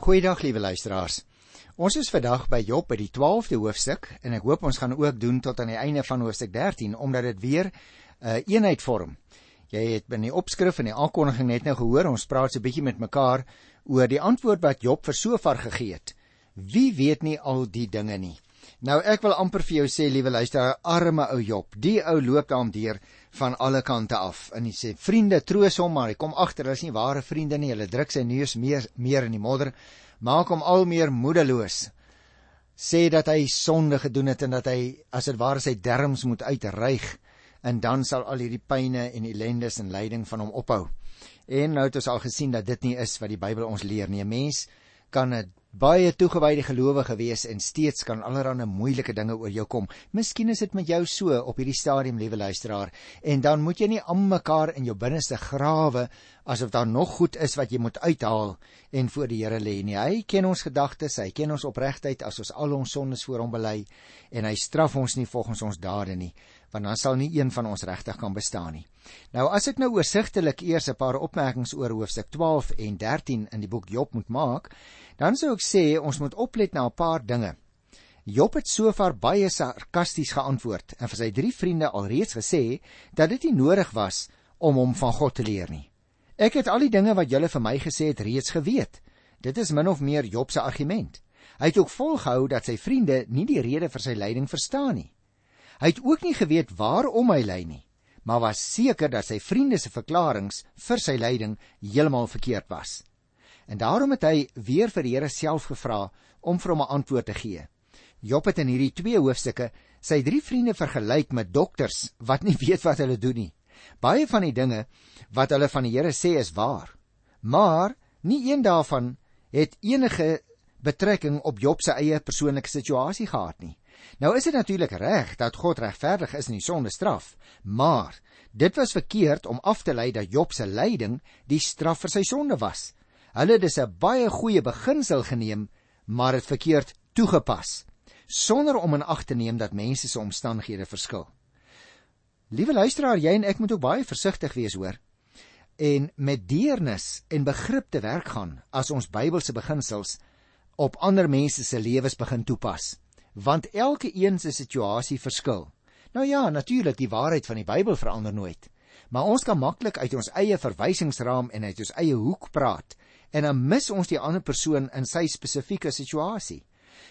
Goeiedag liewe luisteraars. Ons is vandag by Job by die 12de hoofstuk en ek hoop ons gaan ook doen tot aan die einde van hoofstuk 13 omdat dit weer 'n uh, eenheid vorm. Jy het binne die opskrif en die aankondiging net nou gehoor, ons praat so 'n bietjie met mekaar oor die antwoord wat Job vir sover gegee het. Wie weet nie al die dinge nie. Nou ek wil amper vir jou sê liewe luisteraar, arme ou Job, die ou loop daarom deur van alle kante af. En hy sê vriende troos hom, maar hy kom agter hulle is nie ware vriende nie. Hulle druk sy neus meer meer in die modder, maak hom al meer moedeloos. Sê dat hy sonde gedoen het en dat hy as dit ware sy derms moet uitreig en dan sal al hierdie pyne en ellendes en lyding van hom ophou. En nou het ons al gesien dat dit nie is wat die Bybel ons leer nie. 'n Mens kan 'n baie toegewyde gelowige wees en steeds kan allerlei moeilike dinge oor jou kom. Miskien is dit met jou so op hierdie stadium, liewe luisteraar, en dan moet jy nie aan mekaar in jou binneste grawe asof daar nog goed is wat jy moet uithaal en voor die Here lê nie. Hy ken ons gedagtes, hy ken ons opregtheid as ons al ons sondes voor hom bely en hy straf ons nie volgens ons dade nie want dan sal nie een van ons regtig kan bestaan nie. Nou as ek nou oorsigtelik eers 'n paar opmerkings oor hoofstuk 12 en 13 in die boek Job moet maak, dan sou ek sê ons moet oplet na 'n paar dinge. Job het sover baie sarkasties geantwoord en vir sy drie vriende alreeds gesê dat dit nie nodig was om hom van God te leer nie. Ek het al die dinge wat julle vir my gesê het reeds geweet. Dit is min of meer Job se argument. Hy het ook volgehou dat sy vriende nie die rede vir sy lyding verstaan nie. Hy het ook nie geweet waarom hy ly nie, maar was seker dat sy vriende se verklaringe vir sy lyding heeltemal verkeerd was. En daarom het hy weer vir die Here self gevra om vir hom 'n antwoord te gee. Job het in hierdie twee hoofstukke sy drie vriende vergelyk met dokters wat nie weet wat hulle doen nie. Baie van die dinge wat hulle van die Here sê is waar, maar nie een daarvan het enige betrekking op Job se eie persoonlike situasie gehad nie. Nou is dit natuurlik reg dat God regverdig is en die sonde straf, maar dit was verkeerd om af te lei dat Job se lyding die straf vir sy sonde was. Hulle het dis 'n baie goeie beginsel geneem, maar dit verkeerd toegepas, sonder om in ag te neem dat mense se omstandighede verskil. Liewe luisteraar, jy en ek moet ook baie versigtig wees hoor en met deernis en begrip te werk gaan as ons Bybelse beginsels op ander mense se lewens begin toepas want elke een se situasie verskil. Nou ja, natuurlik, die waarheid van die Bybel verander nooit. Maar ons kan maklik uit ons eie verwysingsraam en uit ons eie hoek praat en dan mis ons die ander persoon in sy spesifieke situasie.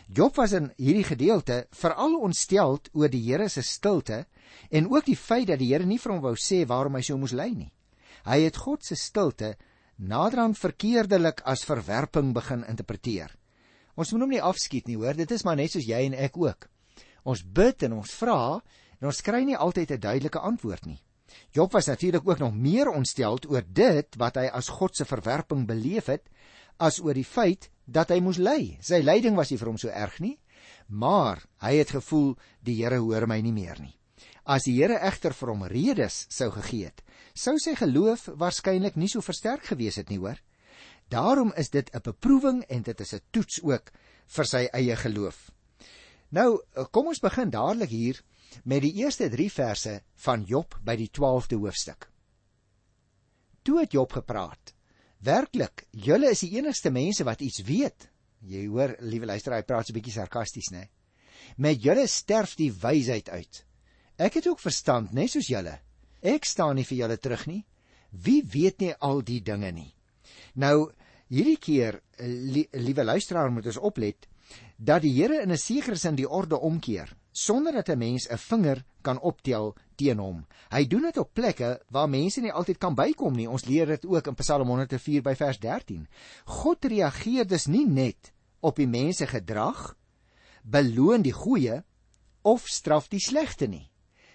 Job was in hierdie gedeelte veral ontsteld oor die Here se stilte en ook die feit dat die Here nie vir hom wou sê waarom hy so moes ly nie. Hy het God se stilte naderhand verkeerdelik as verwerping begin interpreteer. Ons moet hom nie afskiet nie, hoor. Dit is maar net soos jy en ek ook. Ons bid en ons vra en ons kry nie altyd 'n duidelike antwoord nie. Job was natuurlik ook nog meer ontsteld oor dit wat hy as God se verwerping beleef het as oor die feit dat hy moes ly. Sy lyding was nie vir hom so erg nie, maar hy het gevoel die Here hoor my nie meer nie. As die Here egter vir hom redes sou gegee het, sou sy geloof waarskynlik nie so versterk gewees het nie, hoor. Daarom is dit 'n beproewing en dit is 'n toets ook vir sy eie geloof. Nou, kom ons begin dadelik hier met die eerste 3 verse van Job by die 12de hoofstuk. Toe het Job gepraat. Werklik, julle is die enigste mense wat iets weet. Jy hoor, liewe luisteraar, hy praat so 'n bietjie sarkasties, né? Met julle sterf die wysheid uit. Ek het ook verstand, net soos julle. Ek staan nie vir julle terug nie. Wie weet nie al die dinge nie? Nou, hierdie keer, li, liewe luisteraar, moet ons oplet dat die Here in 'n sekere sin die orde omkeer sonder dat 'n mens 'n vinger kan optel teen hom. Hy doen dit op plekke waar mense nie altyd kan bykom nie. Ons leer dit ook in Psalm 104 by vers 13. God reageer dus nie net op die mense gedrag, beloon die goeie of straf die slegte nie.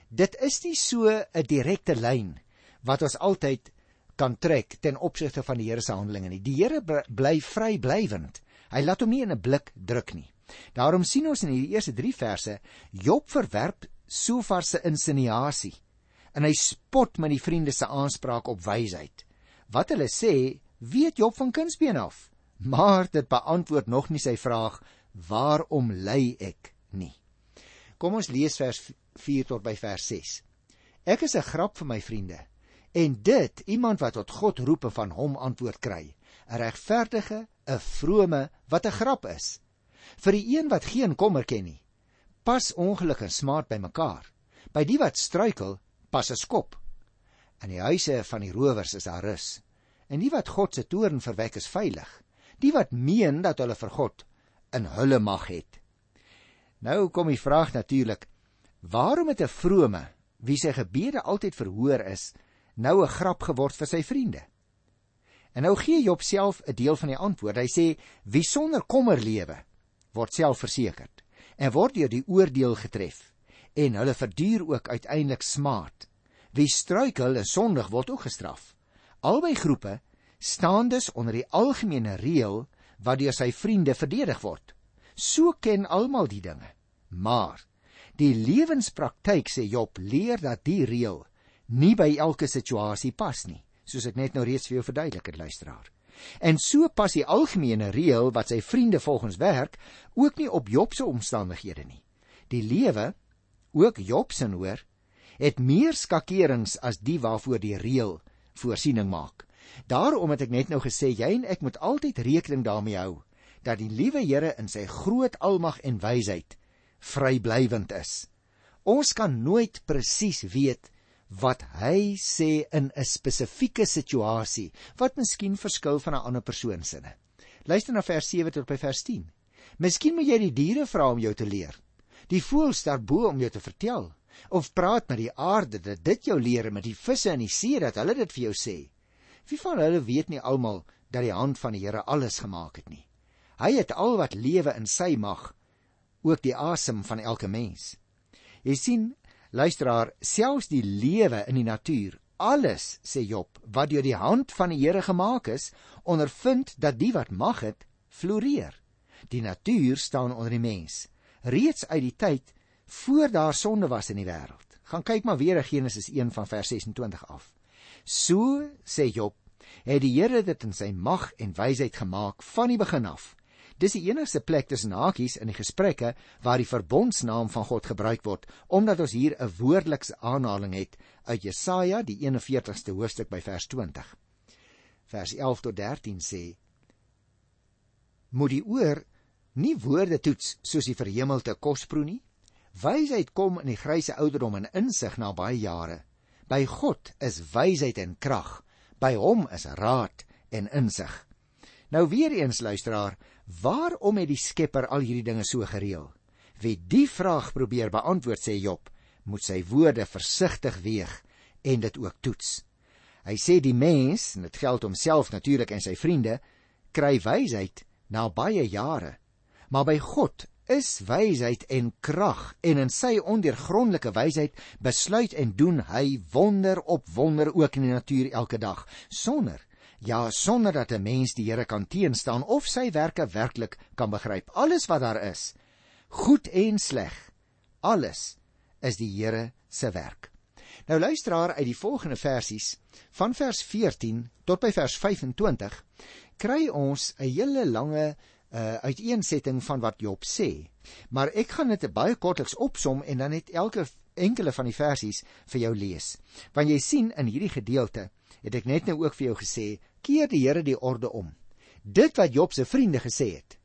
Dit is nie so 'n direkte lyn wat ons altyd kan trek ten opsigte van die Here se handelinge nie. Die Here bly vryblywend. Hy laat hom nie in 'n blik druk nie. Daarom sien ons in hierdie eerste 3 verse Job verwerp Sofar se insinuasie en hy spot met die vriende se aanspraak op wysheid. Wat hulle sê, weet Job van kindsbeen af, maar dit beantwoord nog nie sy vraag waarom ly ek nie. Kom ons lees vers 4 tot by vers 6. Ek is 'n grap vir my vriende En dit, iemand wat tot God roep en van hom antwoord kry, 'n regverdige 'n vrome wat 'n grap is. Vir die een wat geen kommer ken nie, pas ongeluk en smaad by mekaar. By die wat struikel, pas 'n skop. In die huise van die rowers is daar rus. En die wat God se toorn verwek is veilig. Die wat meen dat hulle vir God in hulle mag het. Nou kom die vraag natuurlik: Waarom het 'n vrome wie sy gebede altyd verhoor is, nou 'n grap geword vir sy vriende? En nou gee Job self 'n deel van die antwoord. Hy sê: Wie sonder kommer lewe, word selfversekerd en word deur die oordeel getref en hulle verduur ook uiteindelik smaad. Wie struikel en sondig word ook gestraf. Albei groepe staan dus onder die algemene reël wat deur sy vriende verdedig word. So ken almal die dinge. Maar die lewenspraktyk sê Job leer dat die reël nie by elke situasie pas nie, soos ek net nou reeds vir jou verduidelik het luisteraar. En so pas die algemene reël wat sy vriende volgens werk ook nie op Job se omstandighede nie. Die lewe, ook Job se hoor, het meer skakerings as die waarvoor die reël voorsiening maak. Daarom het ek net nou gesê jy en ek moet altyd rekening daarmee hou dat die liewe Here in sy groot almag en wysheid vryblywend is. Ons kan nooit presies weet wat hy sê in 'n spesifieke situasie wat miskien verskil van 'n ander persoon se. Luister na vers 7 tot by vers 10. Miskien moet jy die diere vra om jou te leer. Die voëls daarbo om jou te vertel of praat met die aarde dat dit jou leer met die visse in die see dat hulle dit vir jou sê. Wie van hulle weet nie almal dat die hand van die Here alles gemaak het nie. Hy het al wat lewe in sy mag, ook die asem van elke mens. Jy sien, luisteraar, selfs die lewe in die natuur, alles, sê Job, wat deur die hand van die Here gemaak is, ondervind dat die wat mag het, floreer. Die natuur staan onder die mens, reeds uit die tyd voor daar sonde was in die wêreld. Gaan kyk maar weer Genesis 1 van vers 26 af. So sê Job, het die Here dit in sy mag en wysheid gemaak van die begin af. Dis die enigste plek tussen hakies in die gesprekke waar die verbondsnaam van God gebruik word, omdat ons hier 'n woordelikse aanhaling het uit Jesaja die 41ste hoofstuk by vers 20. Vers 11 tot 13 sê: Moet die oor nie woorde toets soos die verhemelte kosproe nie. Wysheid kom in die grysse ouderdom en insig na baie jare. By God is wysheid en krag. By hom is raad en insig. Nou weer eens luisteraar, waarom het die Skepper al hierdie dinge so gereël? Wie die vraag probeer beantwoord sê Job, moet sy woorde versigtig weeg en dit ook toets. Hy sê die mens, en dit geld homself natuurlik en sy vriende, kry wysheid na baie jare. Maar by God is wysheid en krag en in sy ondeurgrondelike wysheid besluit en doen hy wonder op wonder ook in die natuur elke dag sonder ja sonder dat 'n mens die Here kan teenstaan of sy werke werklik kan begryp alles wat daar is goed en sleg alles is die Here se werk nou luisteraar uit die volgende versies van vers 14 tot by vers 25 kry ons 'n hele lange uh, uiteensetting van wat Job sê. Maar ek gaan dit baie kortliks opsom en dan net elke enkele van die versies vir jou lees. Want jy sien in hierdie gedeelte het ek net nou ook vir jou gesê, keer die Here die orde om. Dit wat Job se vriende gesê het,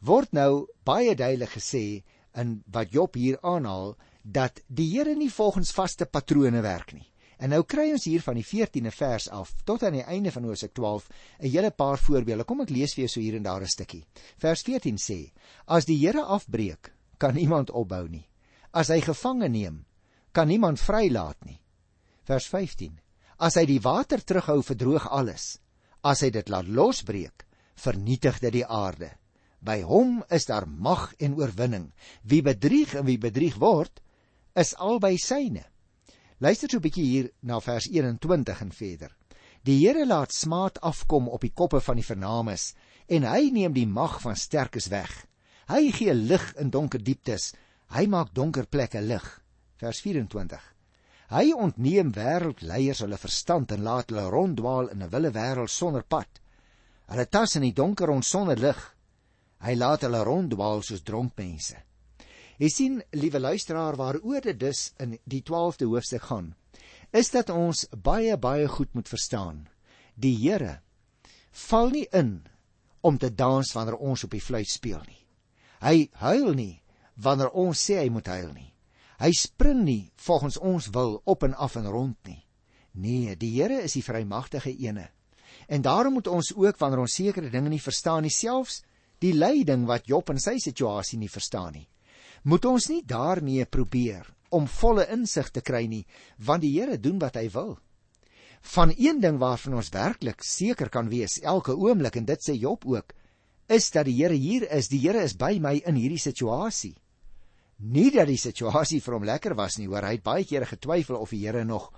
word nou baie duidelik gesê in wat Job hier aanhaal dat die Here nie volgens vaste patrone werk nie. En nou kry ons hier van die 14de vers af tot aan die einde van Hosea 12 'n hele paar voorbeelde. Kom ek lees vir jou so hier en daar 'n stukkie. Vers 14 sê: As die Here afbreek, kan niemand opbou nie. As hy gevange neem, kan niemand vrylaat nie. Vers 15: As hy die water terughou, verdroog alles. As hy dit laat losbreek, vernietig dit die aarde. By hom is daar mag en oorwinning. Wie bedrieg en wie bedrieg word, is albei syne. Luister so 'n bietjie hier na vers 21 en verder. Die Here laat smaad afkom op die koppe van die vernaames en hy neem die mag van sterkes weg. Hy gee lig in donker dieptes. Hy maak donker plekke lig. Vers 24. Hy ontneem wêreldleiers hulle verstand en laat hulle ronddwaal in 'n wille wêreld sonder pad. Hulle tas in die donker rond sonder lig. Hy laat hulle ronddwaal soos dronk mense. Jy sien, liewe luisteraar, waaroor dit dus in die 12de hoofstuk gaan, is dat ons baie baie goed moet verstaan. Die Here val nie in om te dans wanneer ons op die fluit speel nie. Hy huil nie wanneer ons sê hy moet huil nie. Hy spring nie volgens ons wil op en af en rond nie. Nee, die Here is die vrymagtige ene. En daarom moet ons ook wanneer ons sekere dinge nie verstaan nie, selfs die lyding wat Job in sy situasie nie verstaan nie, moet ons nie daarmee probeer om volle insig te kry nie, want die Here doen wat hy wil. Van een ding waarvan ons werklik seker kan wees elke oomblik en dit sê Job ook, is dat die Here hier is. Die Here is by my in hierdie situasie. Nie dat die situasie vir hom lekker was nie, hoor, hy het baie kere getwyfel of die Here nog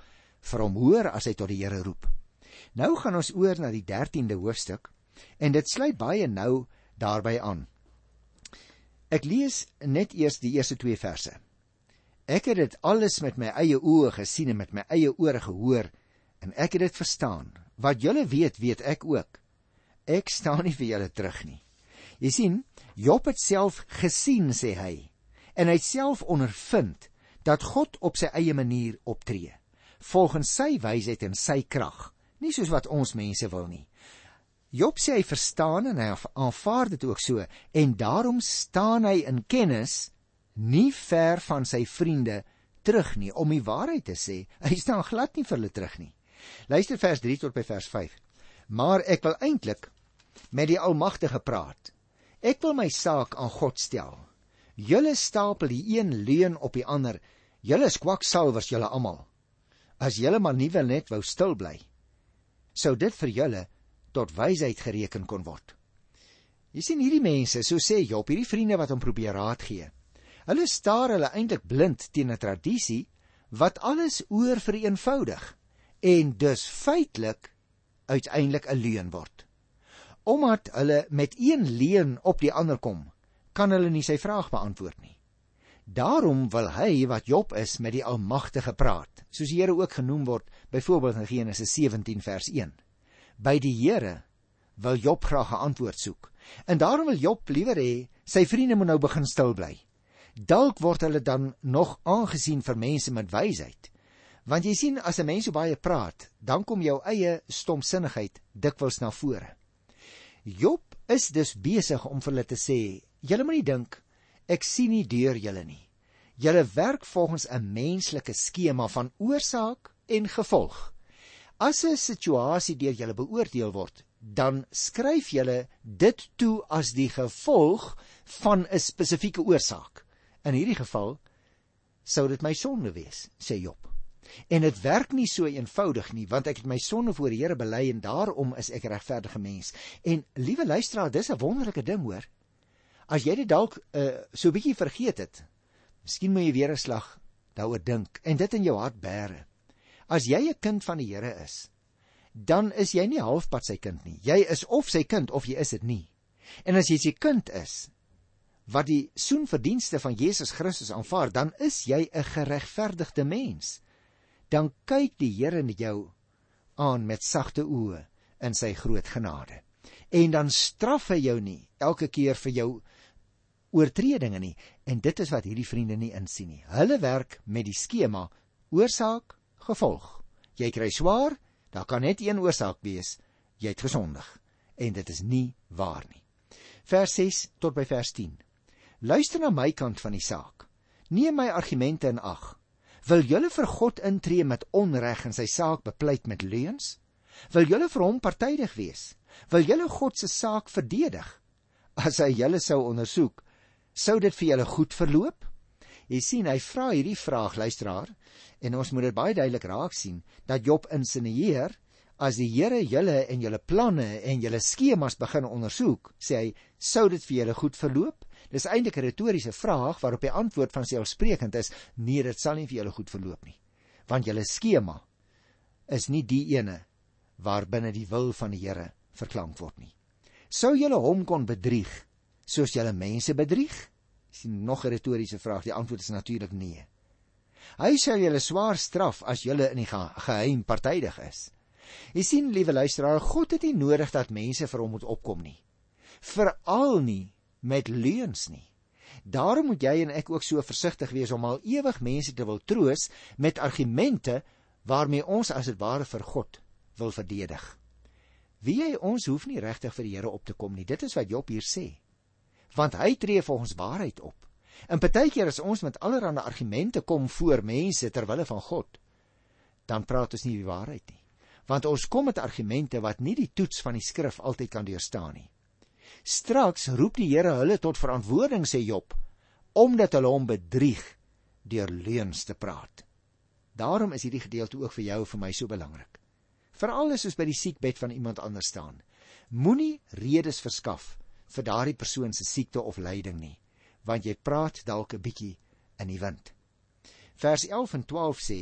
vir hom hoor as hy tot die Here roep. Nou gaan ons oor na die 13de hoofstuk en dit sluit baie nou daarbey aan. Ek lees net eers die eerste 2 verse. Ek het dit alles met my eie oë gesien en met my eie ore gehoor en ek het dit verstaan. Wat julle weet, weet ek ook. Ek staan nie vir julle terug nie. Jy sien, Job het self gesien, sê hy, en hy self ondervind dat God op sy eie manier optree, volgens sy wysheid en sy krag, nie soos wat ons mense wil nie. Job sê hy verstaan en hy aanvaar dit ook so en daarom staan hy in kennis nie ver van sy vriende terug nie om die waarheid te sê. Hy staan glad nie vir hulle terug nie. Luister vers 3 tot by vers 5. Maar ek wil eintlik met die Almagtige praat. Ek wil my saak aan God stel. Julle stapel die een leuen op die ander. Julle is kwaksalvers julle almal. As julle maar nie wil net wou stil bly. Sou dit vir julle tot wysheid gereken kon word. Jy sien hierdie mense, so sê Job, hierdie vriende wat hom probeer raad gee. Hulle staar hulle eintlik blind teen 'n tradisie wat alles oor vereenvoudig en dus feitelik uiteindelik 'n leuen word. Omdat hulle met een leuen op die ander kom, kan hulle nie sy vraag beantwoord nie. Daarom wil hy wat Job is met die Almagtige praat, soos die Here ook genoem word, byvoorbeeld in Genesis 17 vers 1 by die Here wil Job graag 'n antwoord soek. En daarom wil Job liewer hê sy vriende moet nou begin stil bly. Dalk word hulle dan nog aangesien vir mense met wysheid. Want jy sien as 'n mens so baie praat, dan kom jou eie stomsinnigheid dikwels na vore. Job is dus besig om vir hulle te sê, julle moenie dink ek sien nie deur julle nie. Julle werk volgens 'n menslike skema van oorsaak en gevolg. As 'n situasie deur julle beoordeel word, dan skryf julle dit toe as die gevolg van 'n spesifieke oorsaak. In hierdie geval sou dit my sonde wees, sê Job. En dit werk nie so eenvoudig nie, want ek het my sonde voor die Here bely en daarom is ek regverdige mens. En liewe luisteraar, dis 'n wonderlike ding hoor. As jy dit dalk uh, so 'n bietjie vergeet het, miskien moet jy weer 'n slag daaroor dink en dit in jou hart bære. As jy 'n kind van die Here is, dan is jy nie halfpad sy kind nie. Jy is of sy kind of jy is dit nie. En as jy sy kind is, wat die soenverdienste van Jesus Christus aanvaar, dan is jy 'n geregverdigde mens. Dan kyk die Here na jou aan met sagte oë in sy groot genade. En dan straf hy jou nie elke keer vir jou oortredinge nie en dit is wat hierdie vriende nie insien nie. Hulle werk met die skema oorsaak gevolg. Jy kry swaar, daar kan net een oorsaak wees, jy het gesondig en dit is nie waar nie. Vers 6 tot by vers 10. Luister na my kant van die saak. Neem my argumente in ag. Wil julle vir God intree met onreg en sy saak bepleit met leuns? Wil julle vir hom partydig wees? Wil julle God se saak verdedig? As hy julle sou ondersoek, sou dit vir julle goed verloop? Jy sien, hy vra hierdie vraag, luisteraar, en ons moet dit baie duidelik raak sien dat Job insinieer as die Here julle en julle planne en julle skemas begin ondersoek, sê hy, sou dit vir julle goed verloop? Dis eintlik 'n retoriese vraag waarop die antwoord van selfsprekend is: nee, dit sal nie vir julle goed verloop nie. Want julle skema is nie die ene waarbinne die wil van die Here verklank word nie. Sou julle hom kon bedrieg soos julle mense bedrieg? sien nog 'n retoriese vraag. Die antwoord is natuurlik nee. Hy sê julle swaar straf as julle in die geheim partydig is. Jy sien, liewe luisteraar, God het nie nodig dat mense vir hom moet opkom nie. Veral nie met leuns nie. Daarom moet jy en ek ook so versigtig wees om al ewig mense te wil troos met argumente waarmee ons as dit ware vir God wil verdedig. Wie hy ons hoef nie regtig vir die Here op te kom nie. Dit is wat Job hier sê. Want hy tree vir ons waarheid op. En partykeer as ons met allerlei argumente kom voor mense ter wille van God, dan praat ons nie die waarheid nie. Want ons kom met argumente wat nie die toets van die skrif altyd kan deurstaan nie. Straks roep die Here hulle tot verantwoording sê Job, omdat hulle hom bedrieg deur leuns te praat. Daarom is hierdie gedeelte ook vir jou en vir my so belangrik. Veral as ons by die siekbed van iemand anders staan, moenie redes verskaf vir daardie persoon se siekte of lyding nie want jy praat dalk 'n bietjie in die wind. Vers 11 en 12 sê: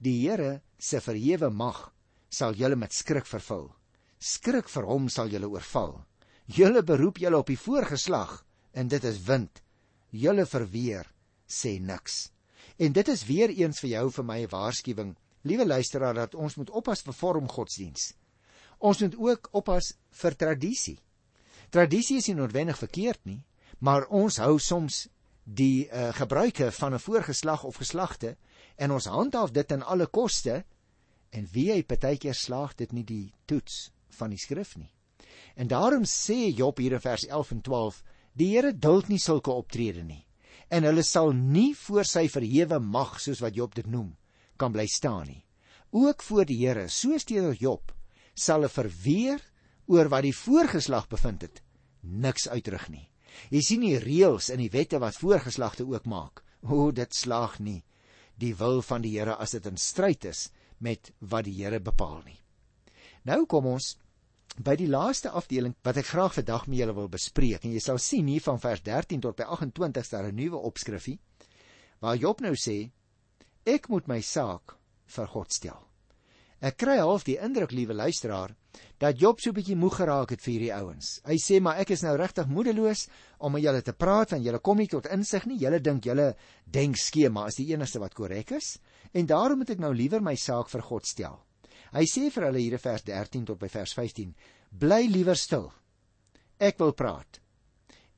Die Here se verhewe mag sal julle met skrik vervul. Skrik vir hom sal julle oorval. Julle beroep julle op die voorgeslag en dit is wind. Julle verweer sê niks. En dit is weer eens vir jou vir my 'n waarskuwing, liewe luisteraar, dat ons moet oppas vir vorm godsdiens. Ons moet ook oppas vir tradisie. Tradisie is nie noodwendig verkeerd nie, maar ons hou soms die uh, gebruike van 'n voorgeslag of geslagte en ons handhaaf dit in alle koste en wie hy partykeer slaag dit nie die toets van die skrif nie. En daarom sê Job hier in vers 11 en 12: Die Here duld nie sulke optrede nie en hulle sal nie voor sy verhewe mag soos wat Job dit noem kan bly staan nie. Ook voor die Here, soos teenoor Job, sal 'n verweer oor wat die voorgeslag bevind het, niks uitrig nie. Jy sien die reëls in die wette wat voorgeslagte ook maak. O, dit slaag nie die wil van die Here as dit in stryd is met wat die Here bepaal nie. Nou kom ons by die laaste afdeling wat ek graag vandag met julle wil bespreek en jy sal sien hier van vers 13 tot by 28 daar 'n nuwe opskrifie waar Job nou sê ek moet my saak vir God stel. Ek kry half die indruk, liewe luisteraar, dat Job so 'n bietjie moeg geraak het vir hierdie ouens. Hy sê maar ek is nou regtig moedeloos om met julle te praat want julle kom nie tot insig nie. Julle dink julle denkskema is die enigste wat korrek is en daarom moet ek nou liewer my saak vir God stel. Hy sê vir hulle hier in vers 13 tot by vers 15: Bly liewer stil. Ek wil praat.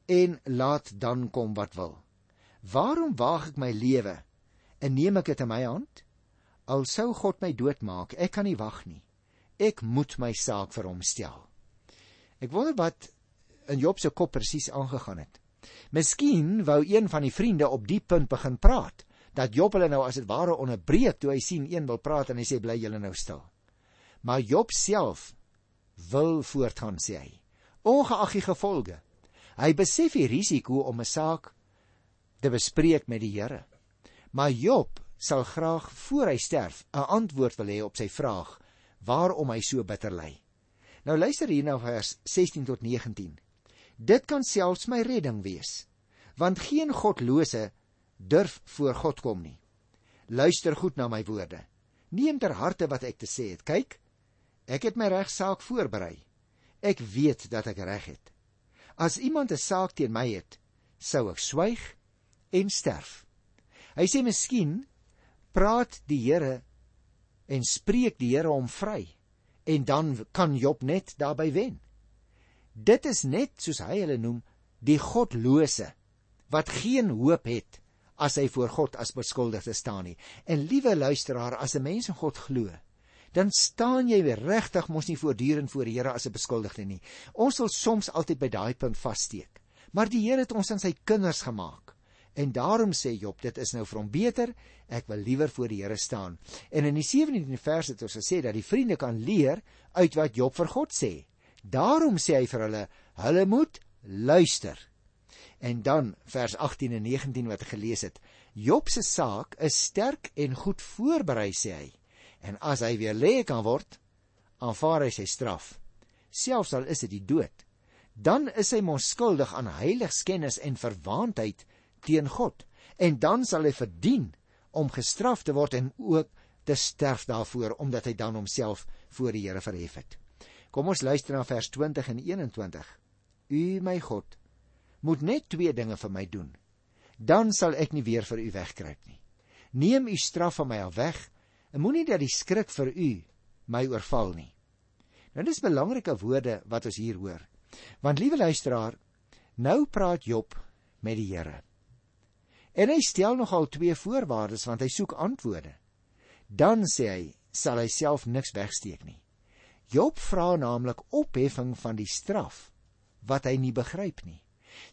En laat dan kom wat wil. Waarom waag ek my lewe en neem ek dit in my hand? Al sou God my doodmaak, ek kan nie wag nie. Ek moet my saak vir hom stel. Ek wonder wat in Job se kop presies aangegaan het. Miskien wou een van die vriende op die punt begin praat dat Job hulle nou as dit ware onderbreek toe hy sien een wil praat en hy sê bly julle nou stil. Maar Job self wil voortgaan sê hy. Ongeag die gevolge. Hy besef die risiko om 'n saak te bespreek met die Here. Maar Job sal graag voor hy sterf 'n antwoord wil hê op sy vraag waarom hy so bitter ly. Nou luister hier na vers 16 tot 19. Dit kan selfs my redding wees, want geen godlose durf voor God kom nie. Luister goed na my woorde. Neem ter harte wat ek te sê het. Kyk, ek het my regsaak voorberei. Ek weet dat ek reg het. As iemand 'n saak teen my het, sou ek swyg en sterf. Hy sê miskien praat die Here en spreek die Here hom vry en dan kan Job net daarby wen. Dit is net soos hy hulle noem die godlose wat geen hoop het as hy voor God as beskuldigde staan nie. En liewe luisteraar, as 'n mens in God glo, dan staan jy regtig mos nie voortdurend voor die Here as 'n beskuldigde nie. Ons sal soms altyd by daai punt vassteek. Maar die Here het ons aan sy kinders gemaak. En daarom sê Job, dit is nou vir hom beter, ek wil liewer voor die Here staan. En in die 17de vers het ons gesê dat die vriende kan leer uit wat Job vir God sê. Daarom sê hy vir hulle, hulle moet luister. En dan vers 18 en 19 wat ek gelees het. Job se saak is sterk en goed voorberei sê hy. En as hy weer lê kan word, aanvaar hy sy straf. Selfs al is dit die dood, dan is hy mos skuldig aan heiligskennis en verwaandheid teen God en dan sal hy verdien om gestraf te word en ook te sterf daarvoor omdat hy dan homself voor die Here verhef het. Kom ons luister na vers 20 en 21. U my God moet net twee dinge vir my doen. Dan sal ek nie weer vir u wegkruip nie. Neem u straf van my af weg en moenie dat die skrik vir u my oorval nie. Nou dis belangrike woorde wat ons hier hoor. Want liewe luisteraar, nou praat Job met die Here. En hy stel nogal twee voorwaardes want hy soek antwoorde. Dan sê hy, sal hy self niks wegsteek nie. Job vra naamlik opheffing van die straf wat hy nie begryp nie.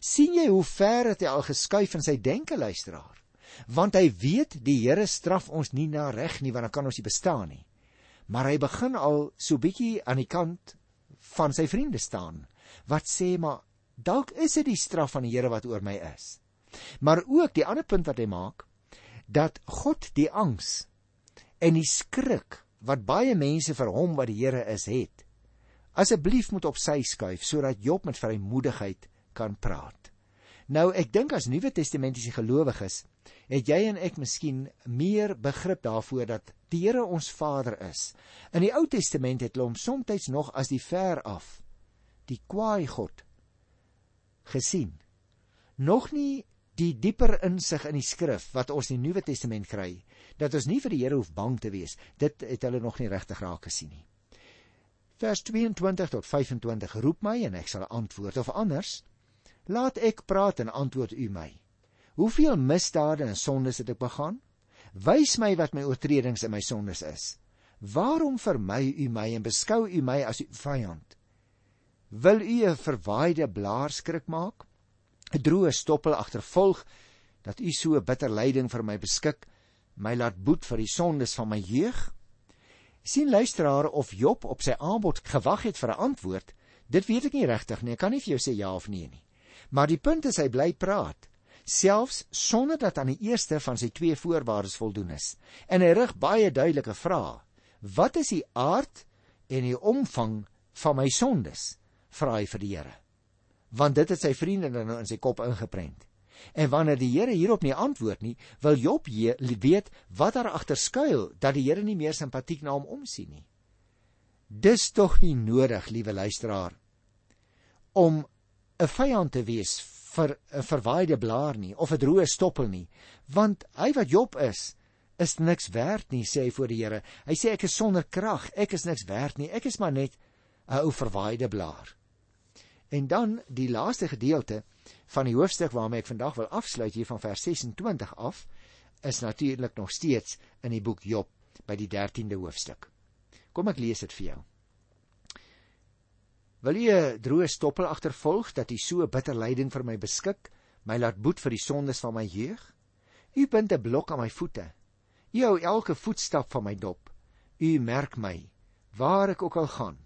sien jy hoe ver het hy al geskuif in sy denke luisteraar? Want hy weet die Here straf ons nie na reg nie want dan kan ons nie bestaan nie. Maar hy begin al so bietjie aan die kant van sy vriende staan wat sê maar dalk is dit die straf van die Here wat oor my is. Maar ook die ander punt wat hy maak dat God die angs en die skrik wat baie mense vir hom wat die Here is het asseblief moet op sy skuif sodat Job met vrymoedigheid kan praat. Nou ek dink as Nuwe Testamentiese gelowiges het jy en ek miskien meer begrip daarvoor dat die Here ons Vader is. In die Ou Testament het hulle hom soms nog as die ver af, die kwaai God gesien. Nog nie die dieper insig in die skrif wat ons in die Nuwe Testament kry dat ons nie vir die Here hoef bang te wees. Dit het hulle nog nie regtig raak gesien nie. Vers 22 tot 25 roep my en ek sal antwoord of anders laat ek praat en antwoord u my. Hoeveel misdade en sondes het ek begaan? Wys my wat my oortredings en my sondes is. Waarom vermy u my en beskou u my as u vyand? Wil u 'n verwaaide blaar skrik maak? 'n Droë stoppel agtervolg dat u so bitter lyding vir my beskik, my laat boet vir die sondes van my jeug? sien luisteraar of Job op sy aanbod gewag het vir 'n antwoord, dit weet ek nie regtig nie. Ek kan nie vir jou sê ja of nee nie. Maar die punt is hy bly praat, selfs sonder dat aan die eerste van sy twee voorwaardes voldoen is. En hy rig baie duidelike vrae. Wat is die aard en die omvang van my sondes? vra hy vir die Here. Want dit het sy vriende nou in sy kop ingeprent. En wanneer die Here hierop nie antwoord nie, wil Job weet wat daar agter skuil dat die Here nie meer simpatiek na hom omsien nie. Dis tog nie nodig, liewe luisteraar, om 'n vyand te wees vir 'n verwaaide blaar nie of 'n droë stoppel nie, want hy wat Job is, is niks werd nie, sê hy voor die Here. Hy sê ek is sonder krag, ek is niks werd nie, ek is maar net 'n ou verwaaide blaar. En dan die laaste gedeelte van die hoofstuk waarmee ek vandag wil afsluit hier van vers 26 af is natuurlik nog steeds in die boek Job by die 13de hoofstuk. Kom ek lees dit vir jou. Wil jy 'n droë stoppel agtervolg dat jy so bitter lyding vir my beskik, my laat boet vir die sondes van my jeug? U bind 'n blok aan my voete. U hou elke voetstap van my dop. U merk my waar ek ook al gaan.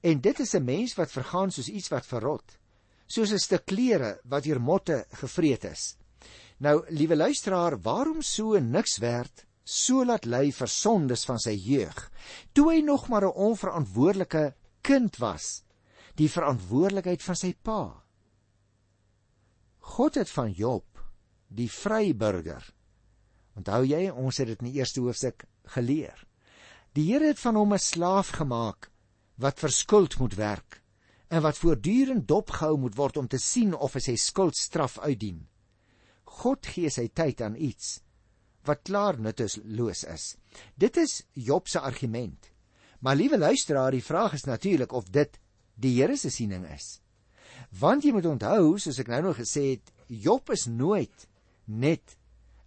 En dit is 'n mens wat vergaan soos iets wat verrot, soos 'n stuk klere wat deur motte gevreet is. Nou, liewe luisteraar, waarom so niks werd, so laat ly vir sondes van sy jeug, toe hy nog maar 'n onverantwoordelike kind was, die verantwoordelikheid van sy pa. God het van Job, die vryburger. Onthou jy, ons het dit in die eerste hoofstuk geleer. Die Here het van hom 'n slaaf gemaak wat vir skuld moet werk en wat voortdurend dopgehou moet word om te sien of hy sy skuldstraf uitdien. God gee sy tyd aan iets wat klaar nutteloos is. Dit is Job se argument. Maar liewe luisteraar, die vraag is natuurlik of dit die Here se siening is. Want jy moet onthou, soos ek nou nog gesê het, Job is nooit net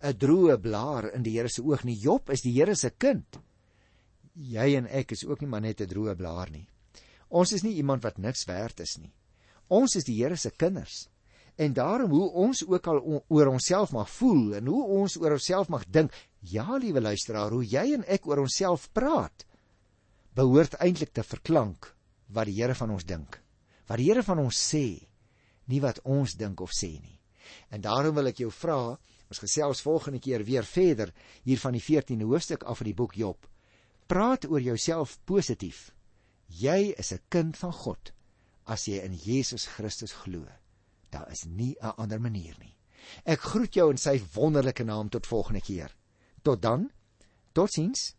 'n droë blaar in die Here se oog nie. Job is die Here se kind jy en ek is ook nie maar net 'n droë blaar nie. Ons is nie iemand wat niks werd is nie. Ons is die Here se kinders. En daarom hoe ons ook al oor onsself mag voel en hoe ons oor onsself mag dink, ja liewe luisteraar, hoe jy en ek oor onsself praat, behoort eintlik te verklank wat die Here van ons dink. Wat die Here van ons sê, nie wat ons dink of sê nie. En daarom wil ek jou vra, ons gesels volgende keer weer verder hier van die 14de hoofstuk af van die boek Job. Praat oor jouself positief. Jy is 'n kind van God as jy in Jesus Christus glo. Daar is nie 'n ander manier nie. Ek groet jou in sy wonderlike naam tot volgende keer. Tot dan. Totsiens.